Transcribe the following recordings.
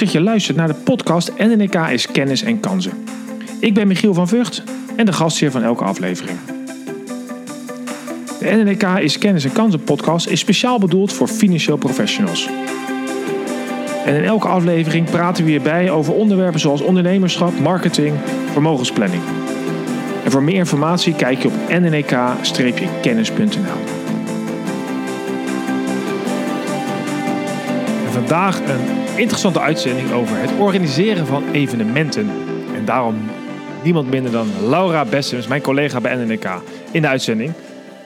dat je luistert naar de podcast NNK is Kennis en Kansen. Ik ben Michiel van Vught en de gastheer van elke aflevering. De NNK is Kennis en Kansen podcast is speciaal bedoeld voor financieel professionals. En in elke aflevering praten we hierbij over onderwerpen zoals ondernemerschap, marketing, vermogensplanning. En voor meer informatie kijk je op nnk-kennis.nl. Vandaag een interessante uitzending over het organiseren van evenementen. En daarom niemand minder dan Laura Bessems, mijn collega bij NNK, in de uitzending.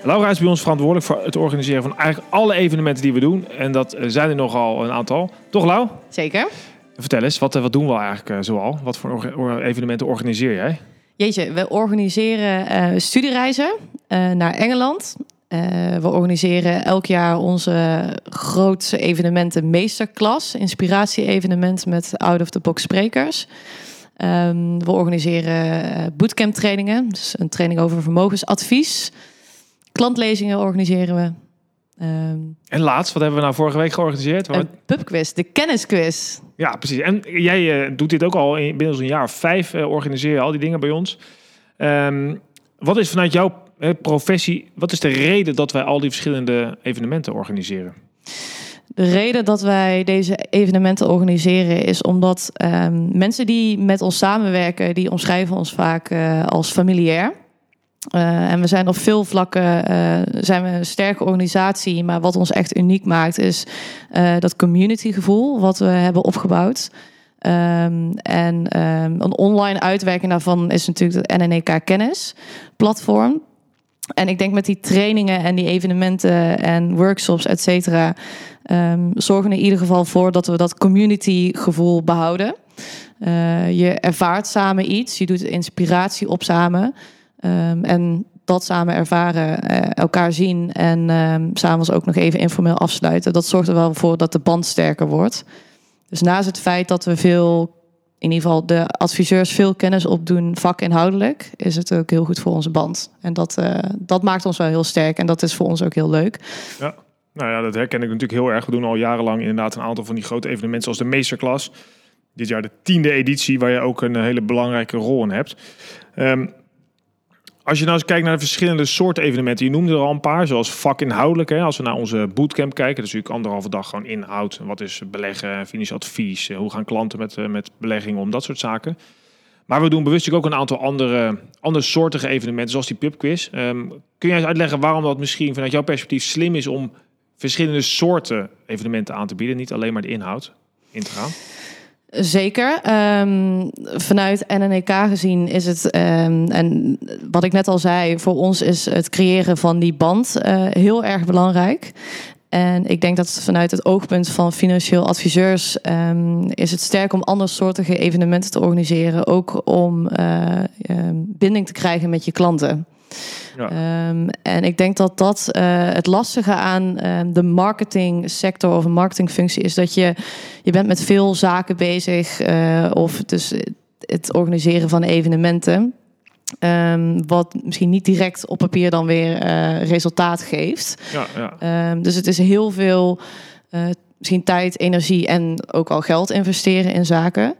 Laura is bij ons verantwoordelijk voor het organiseren van eigenlijk alle evenementen die we doen. En dat zijn er nogal een aantal. Toch, Lau? Zeker. Vertel eens, wat, wat doen we eigenlijk uh, zoal? Wat voor evenementen organiseer jij? Jeetje, we organiseren uh, studiereizen uh, naar Engeland. We organiseren elk jaar onze grootste evenementen meesterklas. Inspiratie-evenement met out-of-the-box sprekers. Um, we organiseren bootcamp trainingen. Dus een training over vermogensadvies. Klantlezingen organiseren we. Um, en laatst, wat hebben we nou vorige week georganiseerd? Een pubquiz, de kennisquiz. Ja, precies. En jij uh, doet dit ook al in, binnen een jaar of vijf, uh, organiseer je al die dingen bij ons. Um, wat is vanuit jouw professie, wat is de reden dat wij al die verschillende evenementen organiseren? De reden dat wij deze evenementen organiseren is omdat um, mensen die met ons samenwerken, die omschrijven ons vaak als familiair. Uh, en we zijn op veel vlakken zijn we een sterke organisatie. Maar wat ons echt uniek maakt, is dat communitygevoel wat we hebben opgebouwd. Um, en um, een online uitwerking daarvan is natuurlijk het NNEK Kennis platform. En ik denk met die trainingen en die evenementen en workshops, et cetera, um, zorgen we in ieder geval voor dat we dat communitygevoel behouden. je ervaart samen iets, je doet inspiratie op samen. Um, en dat samen ervaren, uh, elkaar zien en um, s'avonds ook nog even informeel afsluiten. Dat zorgt er wel voor dat de band sterker wordt. Dus naast het feit dat we veel, in ieder geval de adviseurs veel kennis opdoen vakinhoudelijk, is het ook heel goed voor onze band. En dat, uh, dat maakt ons wel heel sterk en dat is voor ons ook heel leuk. Ja. Nou ja, dat herken ik natuurlijk heel erg. We doen al jarenlang inderdaad een aantal van die grote evenementen zoals de Meesterklas. Dit jaar de tiende editie, waar je ook een hele belangrijke rol in hebt. Um, als je nou eens kijkt naar de verschillende soorten evenementen, je noemde er al een paar, zoals vakinhoudelijk. Hè? Als we naar onze bootcamp kijken, dat is natuurlijk anderhalve dag gewoon inhoud. Wat is beleggen, financieel advies, hoe gaan klanten met, eh, met beleggingen om, dat soort zaken. Maar we doen bewust ook een aantal andere, andere soortige evenementen, zoals die pubquiz. Um, kun jij eens uitleggen waarom dat misschien vanuit jouw perspectief slim is om verschillende soorten evenementen aan te bieden, niet alleen maar de inhoud in te gaan? Zeker. Um, vanuit NNEK gezien is het, um, en wat ik net al zei, voor ons is het creëren van die band uh, heel erg belangrijk. En ik denk dat vanuit het oogpunt van financieel adviseurs um, is het sterk om andersoortige evenementen te organiseren, ook om uh, binding te krijgen met je klanten. Ja. Um, en ik denk dat dat uh, het lastige aan um, de marketingsector of een marketingfunctie is dat je, je bent met veel zaken bezig uh, of dus het organiseren van evenementen. Um, wat misschien niet direct op papier dan weer uh, resultaat geeft. Ja, ja. dus het is heel veel, misschien tijd, energie en ook al geld investeren in zaken.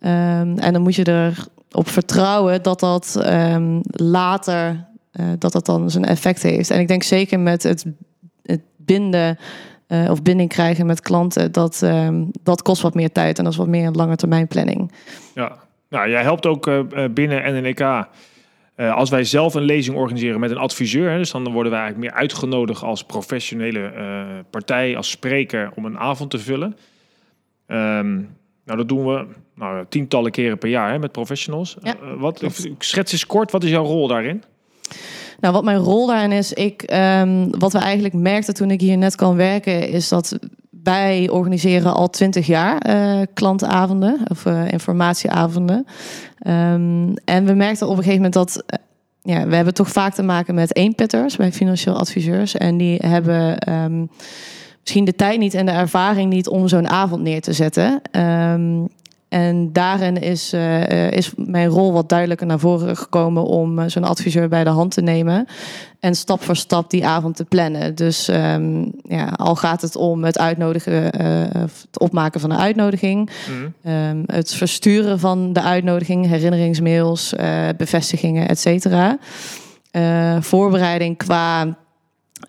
en dan moet je erop vertrouwen dat dat later uh, dat dat dan zijn effect heeft. En ik denk zeker met het, het binden uh, of binding krijgen met klanten, dat, um, dat kost wat meer tijd en dat is wat meer een lange termijn planning. Ja, nou, jij helpt ook uh, binnen NNEK. Uh, als wij zelf een lezing organiseren met een adviseur, dus dan worden wij eigenlijk meer uitgenodigd als professionele partij, als spreker, om een avond te vullen. Um, nou, dat doen we nou, tientallen keren per jaar hè, met professionals. Ja, wat, schets eens kort, wat is jouw rol daarin? Nou, wat mijn rol daarin is, ik, um, wat we eigenlijk merkten toen ik hier net kan werken, is dat wij organiseren al twintig jaar uh, klantavonden of uh, informatieavonden. Um, en we merkten op een gegeven moment dat uh, ja, we hebben toch vaak te maken met eenpitters bij financieel adviseurs. En die hebben um, misschien de tijd niet en de ervaring niet om zo'n avond neer te zetten. En daarin is, uh, is mijn rol wat duidelijker naar voren gekomen om uh, zo'n adviseur bij de hand te nemen. En stap voor stap die avond te plannen. Dus um, ja, al gaat het om het uitnodigen, uh, het opmaken van een uitnodiging, mm. um, het versturen van de uitnodiging, herinneringsmails, bevestigingen, et cetera. voorbereiding qua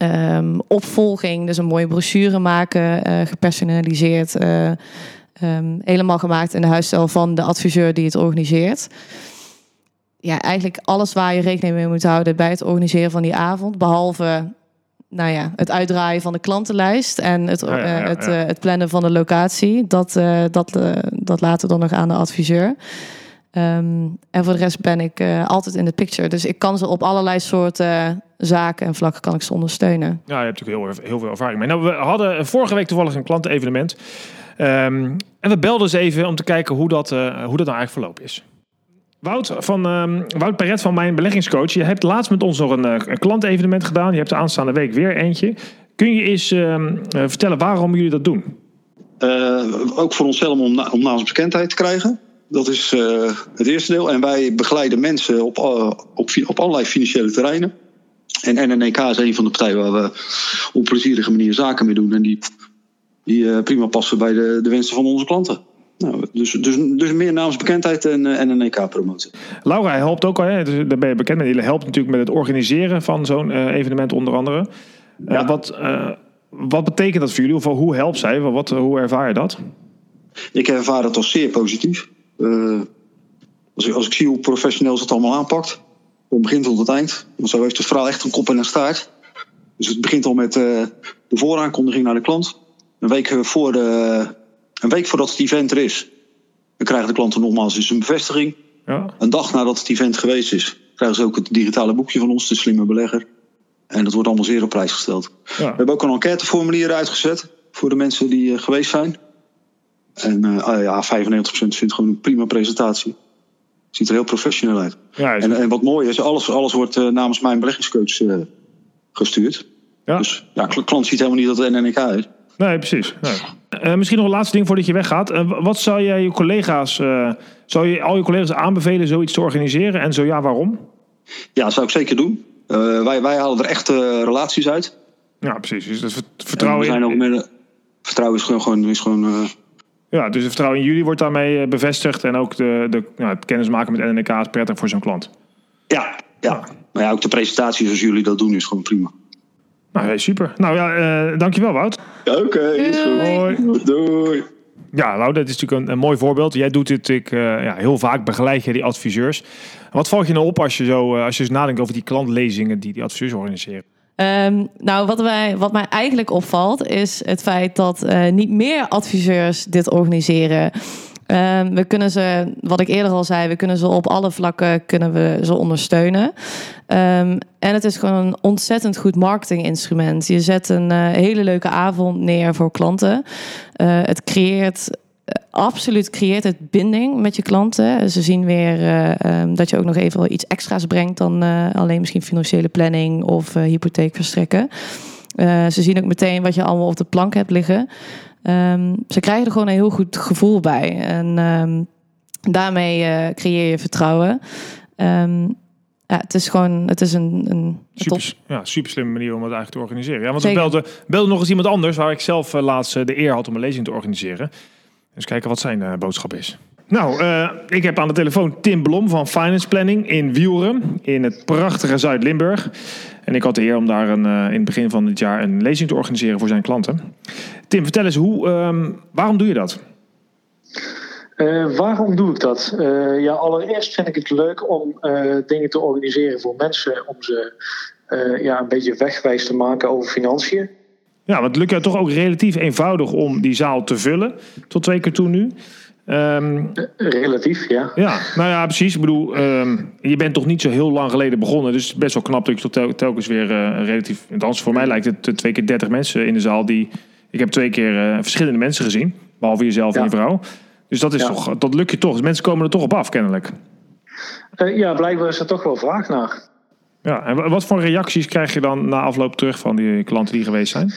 um, opvolging, dus een mooie brochure maken, gepersonaliseerd. Um, helemaal gemaakt in de huisstijl van de adviseur die het organiseert. Ja, eigenlijk alles waar je rekening mee moet houden bij het organiseren van die avond. Behalve nou ja, het uitdraaien van de klantenlijst en het, ja, ja, ja, uh, het, uh, het, plannen van de locatie. Dat, uh, dat, dat laten we dan nog aan de adviseur. Um, en voor de rest ben ik altijd in de picture. Dus ik kan ze op allerlei soorten zaken en vlakken kan ik ze ondersteunen. Ja, je hebt natuurlijk heel, heel veel ervaring mee. Nou, we hadden vorige week toevallig een klantenevenement. Um, en we belden eens even om te kijken hoe dat, uh, hoe dat nou eigenlijk verlopen is. Wout, van, um, Wout Perret van mijn beleggingscoach. Je hebt laatst met ons nog een, uh, een klantevenement gedaan. Je hebt de aanstaande week weer eentje. Kun je eens uh, vertellen waarom jullie dat doen? ook voor onszelf om, om naamsbekendheid te krijgen. Dat is het eerste deel. En wij begeleiden mensen op, op, op allerlei financiële terreinen. En NNEK is een van de partijen waar we op plezierige manier zaken mee doen. En die die uh, prima passen bij de, de wensen van onze klanten. Nou, dus, dus, dus meer naamsbekendheid en, uh, en een EK-promotie. Laura helpt ook al, hè? Dus daar ben je bekend mee. Je helpt natuurlijk met het organiseren van zo'n uh, evenement onder andere. Ja. wat, wat betekent dat voor jullie? Of hoe helpt zij? Wat, hoe ervaar je dat? Ik ervaar het als zeer positief. als, ik, als ik zie hoe professioneel ze het allemaal aanpakt. Van begin tot het eind. Want zo heeft het verhaal echt een kop en een staart. Dus het begint al met de vooraankondiging naar de klant een week, voor de, een week voordat het event er is, dan krijgen de klanten nogmaals eens een bevestiging. Ja. Een dag nadat het event geweest is, krijgen ze ook het digitale boekje van ons, de slimme belegger. En dat wordt allemaal zeer op prijs gesteld. Ja. We hebben ook een enquêteformulier uitgezet voor de mensen die uh, geweest zijn. En uh, ja, 95% vindt gewoon een prima presentatie. Ziet er heel professioneel uit. Ja, en, en, wat mooi is, alles, alles wordt uh, namens mijn beleggingscoach gestuurd. Ja. Dus ja, klant ziet helemaal niet dat het NNK is. Nee, precies. Nee. Uh, misschien nog een laatste ding voordat je weggaat. Uh, wat zou jij je collega's, uh, zou je al je collega's aanbevelen zoiets te organiseren? En zo ja, waarom? Ja, dat zou ik zeker doen. wij, wij halen er echt relaties uit. Ja, precies. Dus het vertrouwen we zijn in... ook met, vertrouwen is gewoon... Is gewoon ja, dus het vertrouwen in jullie wordt daarmee bevestigd. En ook de, de, nou, het kennismaken met NNK is prettig voor zo'n klant. Ja, ja. Maar ja, ook de presentatie zoals jullie dat doen is gewoon prima. Nou, super. Nou ja, uh, dankjewel Wout. Oké, okay, Doei. Doei. Ja, Wout, dat is natuurlijk een, een mooi voorbeeld. Jij doet dit ik, uh, ja, heel vaak, begeleid je die adviseurs. Wat valt je nou op als je zo uh, als je eens nadenkt over die klantlezingen die die adviseurs organiseren? Um, nou, wat, wij, wat mij eigenlijk opvalt, is het feit dat uh, niet meer adviseurs dit organiseren. Um, we kunnen ze, wat ik eerder al zei, we kunnen ze op alle vlakken kunnen we ze ondersteunen. Um, en het is gewoon een ontzettend goed marketinginstrument. Je zet een uh, hele leuke avond neer voor klanten. Uh, het creëert uh, absoluut creëert het binding met je klanten. Ze zien weer um, dat je ook nog even iets extra's brengt dan alleen misschien financiële planning of hypotheek verstrekken. Ze zien ook meteen wat je allemaal op de plank hebt liggen. Um, ze krijgen er gewoon een heel goed gevoel bij. En um, daarmee uh, creëer je vertrouwen. Um, ja, het is gewoon, het is een, een super, ja, super slimme manier om het eigenlijk te organiseren. Ja, want we belden, belden nog eens iemand anders waar ik zelf uh, laatst de eer had om een lezing te organiseren. Dus kijken wat zijn boodschap is. Nou, uh, ik heb aan de telefoon Tim Blom van Finance Planning in Wielren, in het prachtige Zuid-Limburg. En ik had de eer om daar een, uh, in het begin van dit jaar een lezing te organiseren voor zijn klanten. Tim, vertel eens, hoe, um, waarom doe je dat? Uh, waarom doe ik dat? Uh, ja, allereerst vind ik het leuk om uh, dingen te organiseren voor mensen. Om ze ja, een beetje wegwijs te maken over financiën. Ja, want het lukt jou toch ook relatief eenvoudig om die zaal te vullen. Tot twee keer toe nu. Um, Relatief, ja. Ja, nou ja, precies. Ik bedoel, um, je bent toch niet zo heel lang geleden begonnen. Dus best wel knap dat je tel telkens weer uh, relatief... Althans, voor mij lijkt het twee keer 30 mensen in de zaal. Die, ik heb twee keer uh, verschillende mensen gezien. Behalve jezelf ja. en je vrouw. Dus dat, is ja. toch, dat lukt je toch. Dus mensen komen er toch op af, kennelijk. Uh, ja, blijkbaar is er toch wel vraag naar. Ja, en wat voor reacties krijg je dan na afloop terug van die klanten die geweest zijn?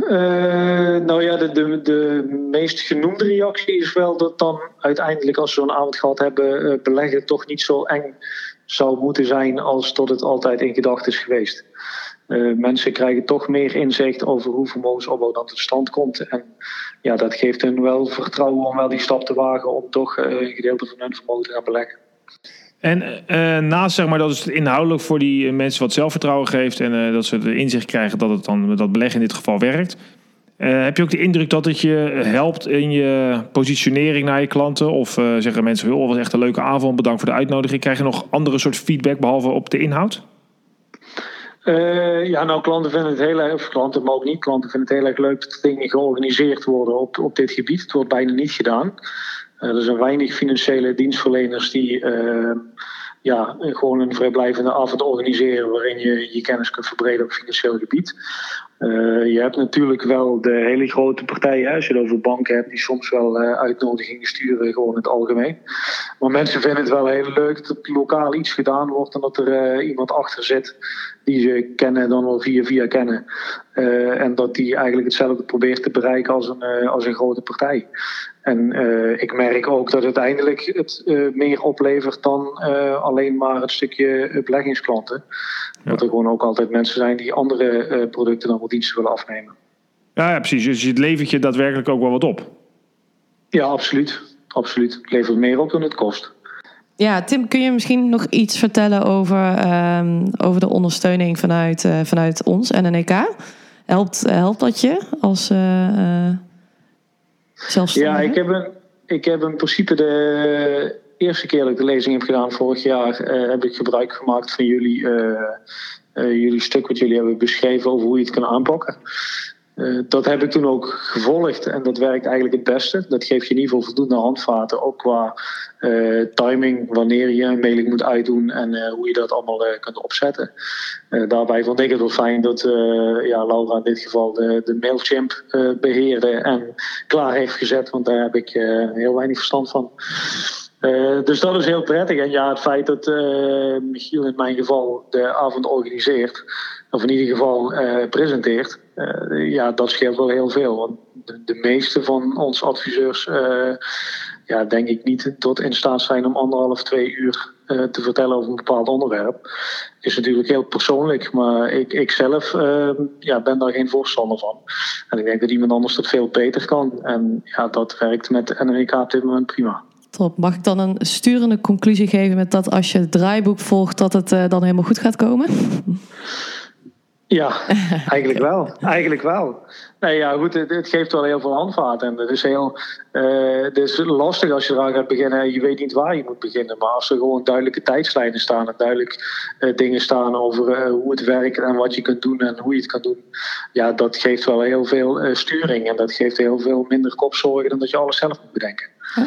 Uh, nou ja, de, de, meest genoemde reactie is wel dat dan uiteindelijk, als we zo'n avond gehad hebben, uh, beleggen toch niet zo eng zou moeten zijn als tot het altijd in gedachten is geweest. Uh, mensen krijgen toch meer inzicht over hoe vermogensopbouw dan tot stand komt. En ja, dat geeft hen wel vertrouwen om wel die stap te wagen om toch een gedeelte van hun vermogen te gaan beleggen. En uh, naast zeg maar, dat het inhoudelijk voor die mensen wat zelfvertrouwen geeft en dat ze de inzicht krijgen dat het dan dat beleggen in dit geval werkt. heb je ook de indruk dat het je helpt in je positionering naar je klanten? Of zeggen mensen, oh, was echt een leuke avond, bedankt voor de uitnodiging. Krijg je nog andere soort feedback behalve op de inhoud? Ja, nou, klanten vinden het heel erg, klanten, maar ook niet klanten vinden het heel erg leuk dat dingen georganiseerd worden op, op dit gebied. Het wordt bijna niet gedaan. Uh, er zijn weinig financiële dienstverleners die uh, ja, gewoon een vrijblijvende avond organiseren waarin je je kennis kunt verbreden op financieel gebied. Uh, je hebt natuurlijk wel de hele grote partijen, als je het over banken hebt, die soms wel uitnodigingen sturen, gewoon in het algemeen. Maar mensen vinden het wel heel leuk dat lokaal iets gedaan wordt en dat er iemand achter zit die ze kennen, dan wel via via kennen. en dat die eigenlijk hetzelfde probeert te bereiken als een, als een grote partij. En ik merk ook dat uiteindelijk het meer oplevert dan alleen maar het stukje beleggingsklanten. Ja. Dat er gewoon ook altijd mensen zijn die andere producten dan diensten willen afnemen. Ja, ja, precies. Dus het levert je daadwerkelijk ook wel wat op. Ja, absoluut. Absoluut. Het levert meer op dan het kost. Ja, Tim, kun je misschien nog iets vertellen over, um, over de ondersteuning vanuit, uh, vanuit ons en NEK? Helpt, helpt dat je als Ja, ik heb, een, ik heb in principe de eerste keer dat ik de lezing heb gedaan vorig jaar... heb ik gebruik gemaakt van jullie uh, jullie stuk wat jullie hebben beschreven over hoe je het kan aanpakken. Uh, dat heb ik toen ook gevolgd en dat werkt eigenlijk het beste. Dat geeft je in ieder geval voldoende handvaten, ook qua uh, timing, wanneer je een mailing moet uitdoen en uh, hoe je dat allemaal kunt opzetten. daarbij vond ik het wel fijn dat ja, Laura in dit geval de, de Mailchimp beheerde en klaar heeft gezet, want daar heb ik heel weinig verstand van. Uh, dus dat is heel prettig. En ja, het feit dat uh, Michiel in mijn geval de avond organiseert, of in ieder geval uh, presenteert, ja, dat scheelt wel heel veel. Want de, de meeste van onze adviseurs, ja, denk ik niet tot in staat zijn om anderhalf, twee uur te vertellen over een bepaald onderwerp. Is natuurlijk heel persoonlijk, maar ik, ik zelf ja, ben daar geen voorstander van. En ik denk dat iemand anders dat veel beter kan. En ja, dat werkt met NNK op dit moment prima. Top. Mag ik dan een sturende conclusie geven met dat als je het draaiboek volgt, dat het uh, dan helemaal goed gaat komen? Ja, eigenlijk wel. Eigenlijk wel. Nee, ja, goed, het, geeft wel heel veel handvaart. En het is, heel, uh, lastig als je eraan gaat beginnen. Je weet niet waar je moet beginnen. Maar als er gewoon duidelijke tijdslijnen staan en duidelijk uh, dingen staan over hoe het werkt en wat je kunt doen en hoe je het kan doen. Ja, dat geeft wel heel veel sturing. En dat geeft heel veel minder kopzorgen dan dat je alles zelf moet bedenken. Ja,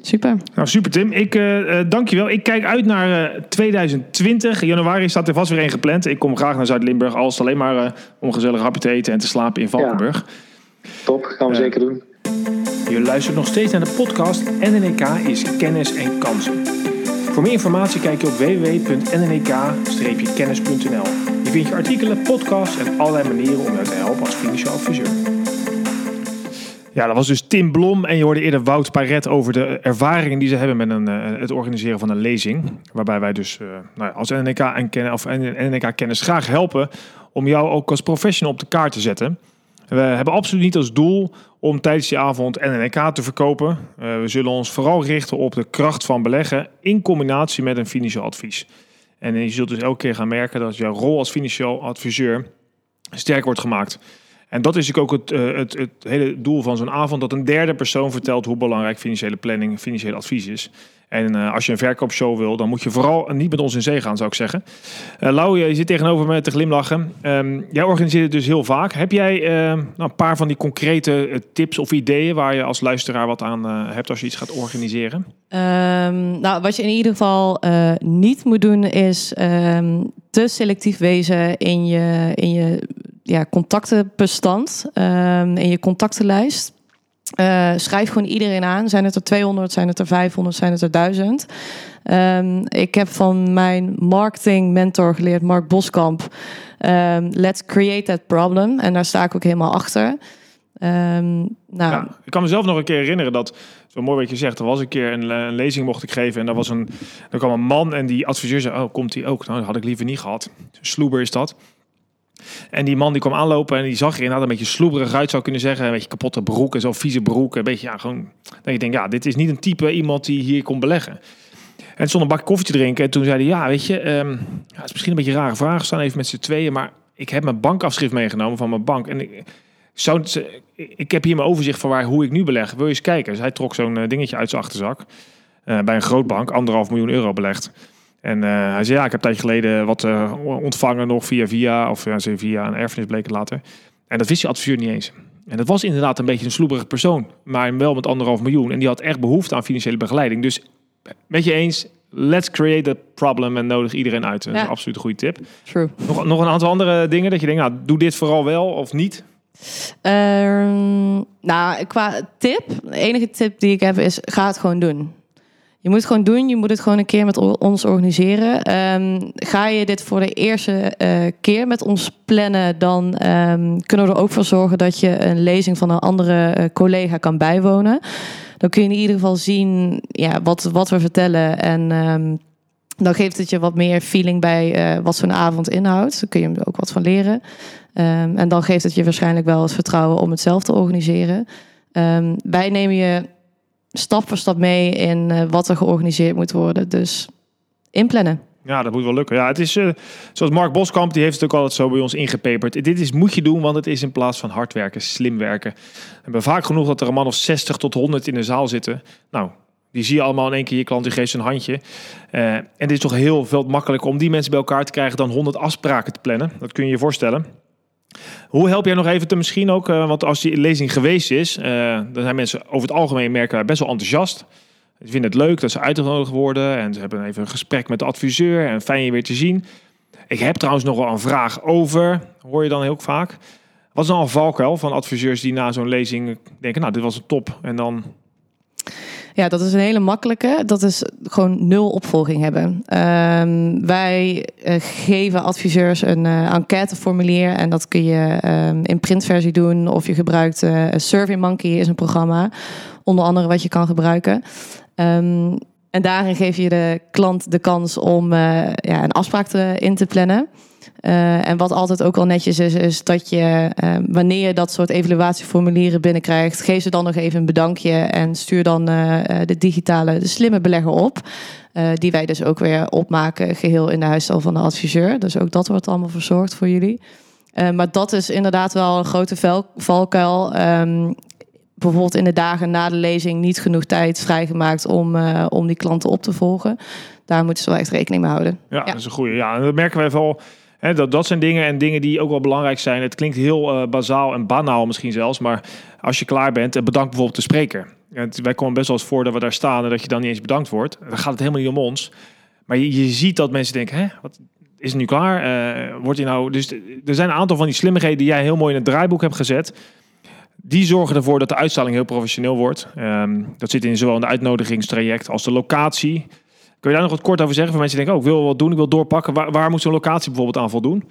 super. Nou, super Tim. Ik uh, dank je wel. Ik kijk uit naar uh, 2020. Januari staat er vast weer een gepland. Ik kom graag naar Zuid-Limburg als alleen maar uh, om een gezellig hapje te eten en te slapen in Valkenburg. Ja. Top, gaan we zeker doen. Je luistert nog steeds naar de podcast NNEK is kennis en kansen. Voor meer informatie kijk je op www.nnek-kennis.nl. Je vindt je artikelen, podcasts en allerlei manieren om jou te helpen als financieel adviseur. Ja, dat was dus Tim Blom. En je hoorde eerder Wout Paret over de ervaringen die ze hebben met een, uh, het organiseren van een lezing. Waarbij wij dus uh, nou ja, als NNK en ken, of NNK kennis graag helpen om jou ook als professional op de kaart te zetten. We hebben absoluut niet als doel om tijdens die avond NNK te verkopen. Uh, we zullen ons vooral richten op de kracht van beleggen in combinatie met een financieel advies. En je zult dus elke keer gaan merken dat jouw rol als financieel adviseur sterk wordt gemaakt. En dat is ook het, uh, het, het hele doel van zo'n avond: dat een derde persoon vertelt hoe belangrijk financiële planning, financieel advies is. En uh, als je een verkoopshow wil, dan moet je vooral niet met ons in zee gaan, zou ik zeggen. Uh, Lau, je zit tegenover me te glimlachen. Um, jij organiseert het dus heel vaak. Heb jij nou, een paar van die concrete tips of ideeën waar je als luisteraar wat aan hebt als je iets gaat organiseren? Um, nou, wat je in ieder geval niet moet doen, is um, te selectief wezen in je, in je ja, contactenbestand um, in je contactenlijst. Uh, schrijf gewoon iedereen aan. Zijn het er 200, zijn het er 500, zijn het er 1000? Um, ik heb van mijn marketing mentor geleerd, Mark Boskamp. Um, let's create that problem. En daar sta ik ook helemaal achter. Ehm, nou, ik kan mezelf nog een keer herinneren dat, zo mooi wat je zegt, er was een keer een, lezing mocht ik geven en er was een, er kwam een man en die adviseur zei, oh, komt hij ook? Nou, dat had ik liever niet gehad. Sloeber is dat. En die man die kwam aanlopen en die zag er inderdaad een beetje sloeberig uit, zou kunnen zeggen. Een beetje kapotte broek en zo vieze broek. Een beetje, ja, gewoon, dat je denkt, ja, dit is niet een type iemand die hier kon beleggen. En stond een bak koffie te drinken en toen zei hij, ja, weet je, ehm, ja, het is misschien een beetje een rare vraag. We staan even met z'n tweeën, maar ik heb mijn bankafschrift meegenomen van mijn bank. En ik, ik heb hier mijn overzicht van waar, hoe ik nu beleg. Wil je eens kijken? Dus hij trok zo'n eh, dingetje uit zijn achterzak. eh, bij een grootbank, anderhalf miljoen euro belegd. En eh, hij zei, ja, ik heb een tijdje geleden wat eh, ontvangen nog via via, of ja, via een erfenis bleek het later. En dat wist die adviseur niet eens. En dat was inderdaad een beetje een sloeberige persoon, maar wel met anderhalf miljoen. En die had echt behoefte aan financiële begeleiding. Dus met je eens, let's create a problem en nodig iedereen uit. Dat is Ja. een absoluut een goede tip. true. Nog, nog een aantal andere dingen dat je denkt, nou, doe dit vooral wel of niet. Ehm, nou, qua tip, de enige tip die ik heb is, ga het gewoon doen. Je moet het gewoon doen, je moet het gewoon een keer met ons organiseren. Ehm, ga je dit voor de eerste eh, keer met ons plannen, dan ehm, kunnen we er ook voor zorgen dat je een lezing van een andere eh, collega kan bijwonen. Dan kun je in ieder geval zien ja, wat, wat we vertellen en... ehm, dan geeft het je wat meer feeling bij eh, wat zo'n avond inhoudt. Dan kun je er ook wat van leren. En dan geeft het je waarschijnlijk wel het vertrouwen om het zelf te organiseren. Wij nemen je stap voor stap mee in eh, wat er georganiseerd moet worden. Dus inplannen. Ja, dat moet wel lukken. Ja, het is eh, zoals Mark Boskamp, die heeft het ook altijd zo bij ons ingepeperd. Dit is moet je doen, want het is in plaats van hard werken, slim werken. We hebben vaak genoeg dat er een man of 60 tot 100 in de zaal zitten. Nou, die zie je allemaal in één keer. Je klant die geeft een handje. Eh, en het is toch heel veel makkelijker om die mensen bij elkaar te krijgen dan 100 afspraken te plannen. Dat kun je je voorstellen. Hoe help jij nog even te misschien ook, eh, want als die lezing geweest is, eh, dan zijn mensen over het algemeen merken best wel enthousiast. Ze vinden het leuk dat ze uitgenodigd worden en ze hebben even een gesprek met de adviseur en fijn je weer te zien. Ik heb trouwens nog wel een vraag over, hoor je dan heel vaak. Wat is nou een valkuil van adviseurs die na zo'n lezing denken, nou dit was een top en dan... Ja, dat is een hele makkelijke. Dat is gewoon nul opvolging hebben. Ehm, wij eh, geven adviseurs een eh, enquêteformulier en dat kun je ehm, in printversie doen of je gebruikt eh SurveyMonkey is een programma, onder andere wat je kan gebruiken. Ehm, en daarin geef je de klant de kans om ja, een afspraak te, in te plannen. Eh, en wat altijd ook al netjes is, is dat je eh, wanneer je dat soort evaluatieformulieren binnenkrijgt, geef ze dan nog even een bedankje en stuur dan eh, de digitale, de slimme belegger op. Die wij dus ook weer opmaken, geheel in de huisstijl van de adviseur. Dus ook dat wordt allemaal verzorgd voor jullie. Maar dat is inderdaad wel een grote vel- valkuil. Ehm, bijvoorbeeld in de dagen na de lezing niet genoeg tijd vrijgemaakt om, om die klanten op te volgen. Daar moeten ze wel echt rekening mee houden. Ja, Ja. dat is een goede. Ja, dat merken wij wel. Dat, dat zijn dingen en dingen die ook wel belangrijk zijn. Het klinkt heel eh, bazaal en banaal misschien zelfs, maar als je klaar bent, en bedank bijvoorbeeld de spreker. Het- wij komen best wel eens voor dat we daar staan en dat je dan niet eens bedankt wordt. Dan gaat het helemaal niet om ons. Maar je, ziet dat mensen denken, hè, wat is het nu klaar? Eh, wordt hij nou... Dus er zijn een aantal van die slimmigheden die jij heel mooi in het draaiboek hebt gezet. Die zorgen ervoor dat de uitstraling heel professioneel wordt. Ehm, dat zit in zowel de uitnodigingstraject als de locatie. Kun je daar nog wat kort over zeggen? Voor mensen die denken, oh, ik wil wat doen, ik wil doorpakken. Waar, waar moet zo'n locatie bijvoorbeeld aan voldoen?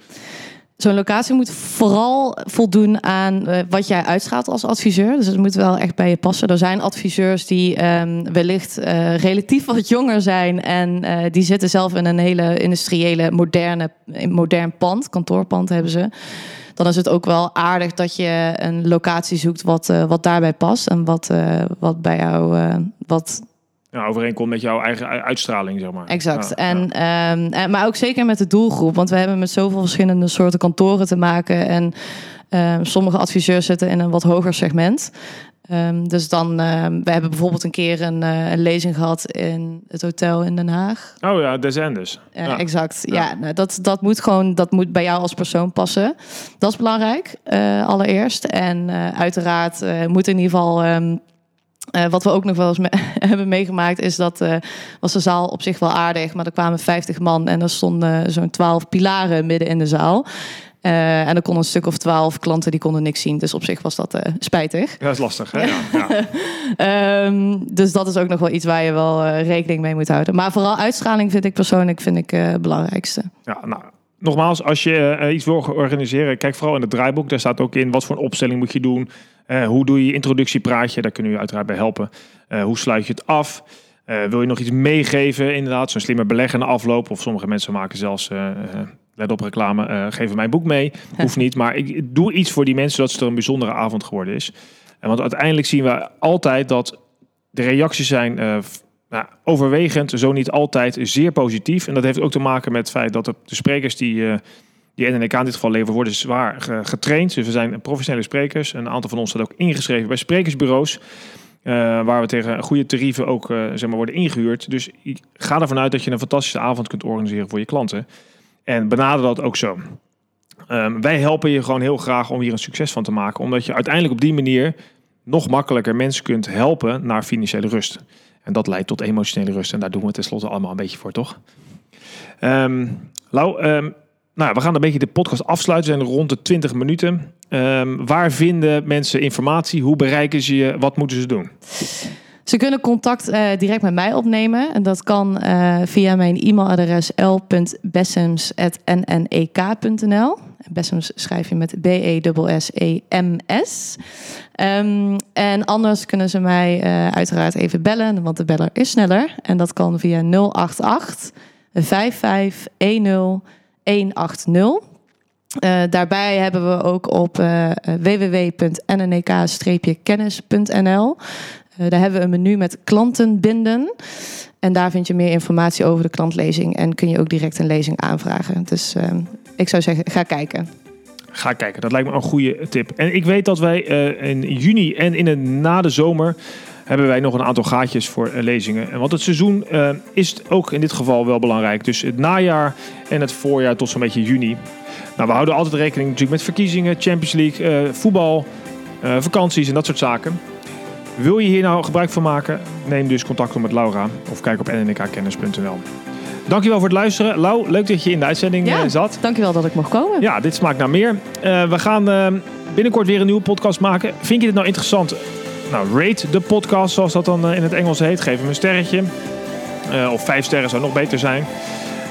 Zo'n locatie moet vooral voldoen aan eh, wat jij uitstraalt als adviseur. Dus het moet wel echt bij je passen. Er zijn adviseurs die ehm, wellicht eh, relatief wat jonger zijn. En eh, die zitten zelf in een hele industriële, moderne, modern pand. Kantoorpand hebben ze. Dan is het ook wel aardig dat je een locatie zoekt wat, wat daarbij past. En wat, wat bij jou, wat Ja, overeenkomt met jouw eigen uitstraling, zeg maar. Exact. Ja, en, ja. ehm, en, maar ook zeker met de doelgroep. Want we hebben met zoveel verschillende soorten kantoren te maken. En ehm, sommige adviseurs zitten in een wat hoger segment. Ehm, dus dan, we hebben bijvoorbeeld een keer een, eh, een lezing gehad in het hotel in Den Haag. Oh ja, des Endes. Eh, ja. Exact. Ja. Nou, dat, dat moet gewoon dat moet bij jou als persoon passen. Dat is belangrijk, eh, allereerst. En uiteraard moet in ieder geval. Eh, wat we ook nog wel eens me- hebben meegemaakt, is dat eh, was de zaal op zich wel aardig, maar er kwamen 50 man en er stonden zo'n 12 pilaren midden in de zaal. Eh, en er konden een stuk of 12 klanten die konden niks zien. Dus op zich was dat spijtig. Ja, dat is lastig. Hè? Ja. Ja. Ehm, dus dat is ook nog wel iets waar je wel rekening mee moet houden. Maar vooral uitstraling vind ik persoonlijk vind ik, het belangrijkste. Ja, nou, nogmaals, als je iets wil organiseren, kijk vooral in het draaiboek. Daar staat ook in wat voor een opstelling moet je doen. Eh, hoe doe je je introductiepraatje? Daar kunnen we uiteraard bij helpen. Eh, hoe sluit je het af? Eh, wil je nog iets meegeven? Inderdaad, zo'n slimme beleggen afloop. Of sommige mensen maken zelfs, let op reclame, geven mijn boek mee. Hoeft niet, maar ik doe iets voor die mensen zodat het er een bijzondere avond geworden is. En want uiteindelijk zien we altijd dat de reacties zijn nou, overwegend, zo niet altijd, zeer positief. En dat heeft ook te maken met het feit dat de, de sprekers die, die NNK in dit geval leveren, worden zwaar ge- getraind. Dus we zijn professionele sprekers. Een aantal van ons staat ook ingeschreven bij sprekersbureaus. eh, waar we tegen goede tarieven ook eh, zeg maar, worden ingehuurd. Dus ga ervan uit dat je een fantastische avond kunt organiseren voor je klanten. En benader dat ook zo. Ehm, wij helpen je gewoon heel graag om hier een succes van te maken. Omdat je uiteindelijk op die manier nog makkelijker mensen kunt helpen naar financiële rust. En dat leidt tot emotionele rust. En daar doen we tenslotte allemaal een beetje voor, toch? Ehm Lau, ehm, nou, we gaan een beetje de podcast afsluiten. We zijn rond de 20 minuten. Ehm, waar vinden mensen informatie? Hoe bereiken ze je? Wat moeten ze doen? Ze kunnen contact eh, direct met mij opnemen. En dat kan eh, via mijn e-mailadres l.bessems.nnek.nl. Bessems schrijf je met E B-E-S-S-E-M-S. Ehm, en anders kunnen ze mij eh, uiteraard even bellen, want de beller is sneller. En dat kan via 088 5510 180. Eh, daarbij hebben we ook op eh www.nnek-kennis.nl. Eh, daar hebben we een menu met klanten binden. En daar vind je meer informatie over de klantlezing. En kun je ook direct een lezing aanvragen. Dus eh, ik zou zeggen, ga kijken. Ga kijken, dat lijkt me een goede tip. En ik weet dat wij eh, in juni en in de, na de zomer hebben wij nog een aantal gaatjes voor eh, lezingen. En want het seizoen eh, is ook in dit geval wel belangrijk. Dus het najaar en het voorjaar tot zo'n beetje juni. Nou, we houden altijd rekening natuurlijk met verkiezingen, Champions League, eh, voetbal, vakanties en dat soort zaken. Wil je hier nou gebruik van maken? Neem dus contact op met Laura of kijk op nnekkennis.nl. Dankjewel voor het luisteren. Lau, leuk dat je in de uitzending Ja. zat. Dankjewel dat ik mocht komen. Ja, dit smaakt naar meer. We gaan binnenkort weer een nieuwe podcast maken. Vind je dit nou interessant? Nou, rate de podcast, zoals dat dan eh, in het Engels heet. Geef hem een sterretje. Eh, of vijf sterren zou nog beter zijn.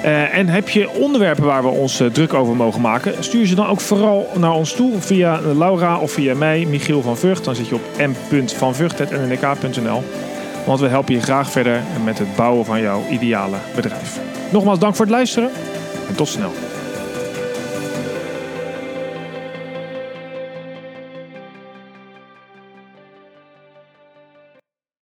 Eh, en heb je onderwerpen waar we ons druk over mogen maken? Stuur ze dan ook vooral naar ons toe via Laura of via mij, Michiel van Vught. Dan zit je op m.vanvught.nnk.nl. Want we helpen je graag verder met het bouwen van jouw ideale bedrijf. Nogmaals dank voor het luisteren en tot snel.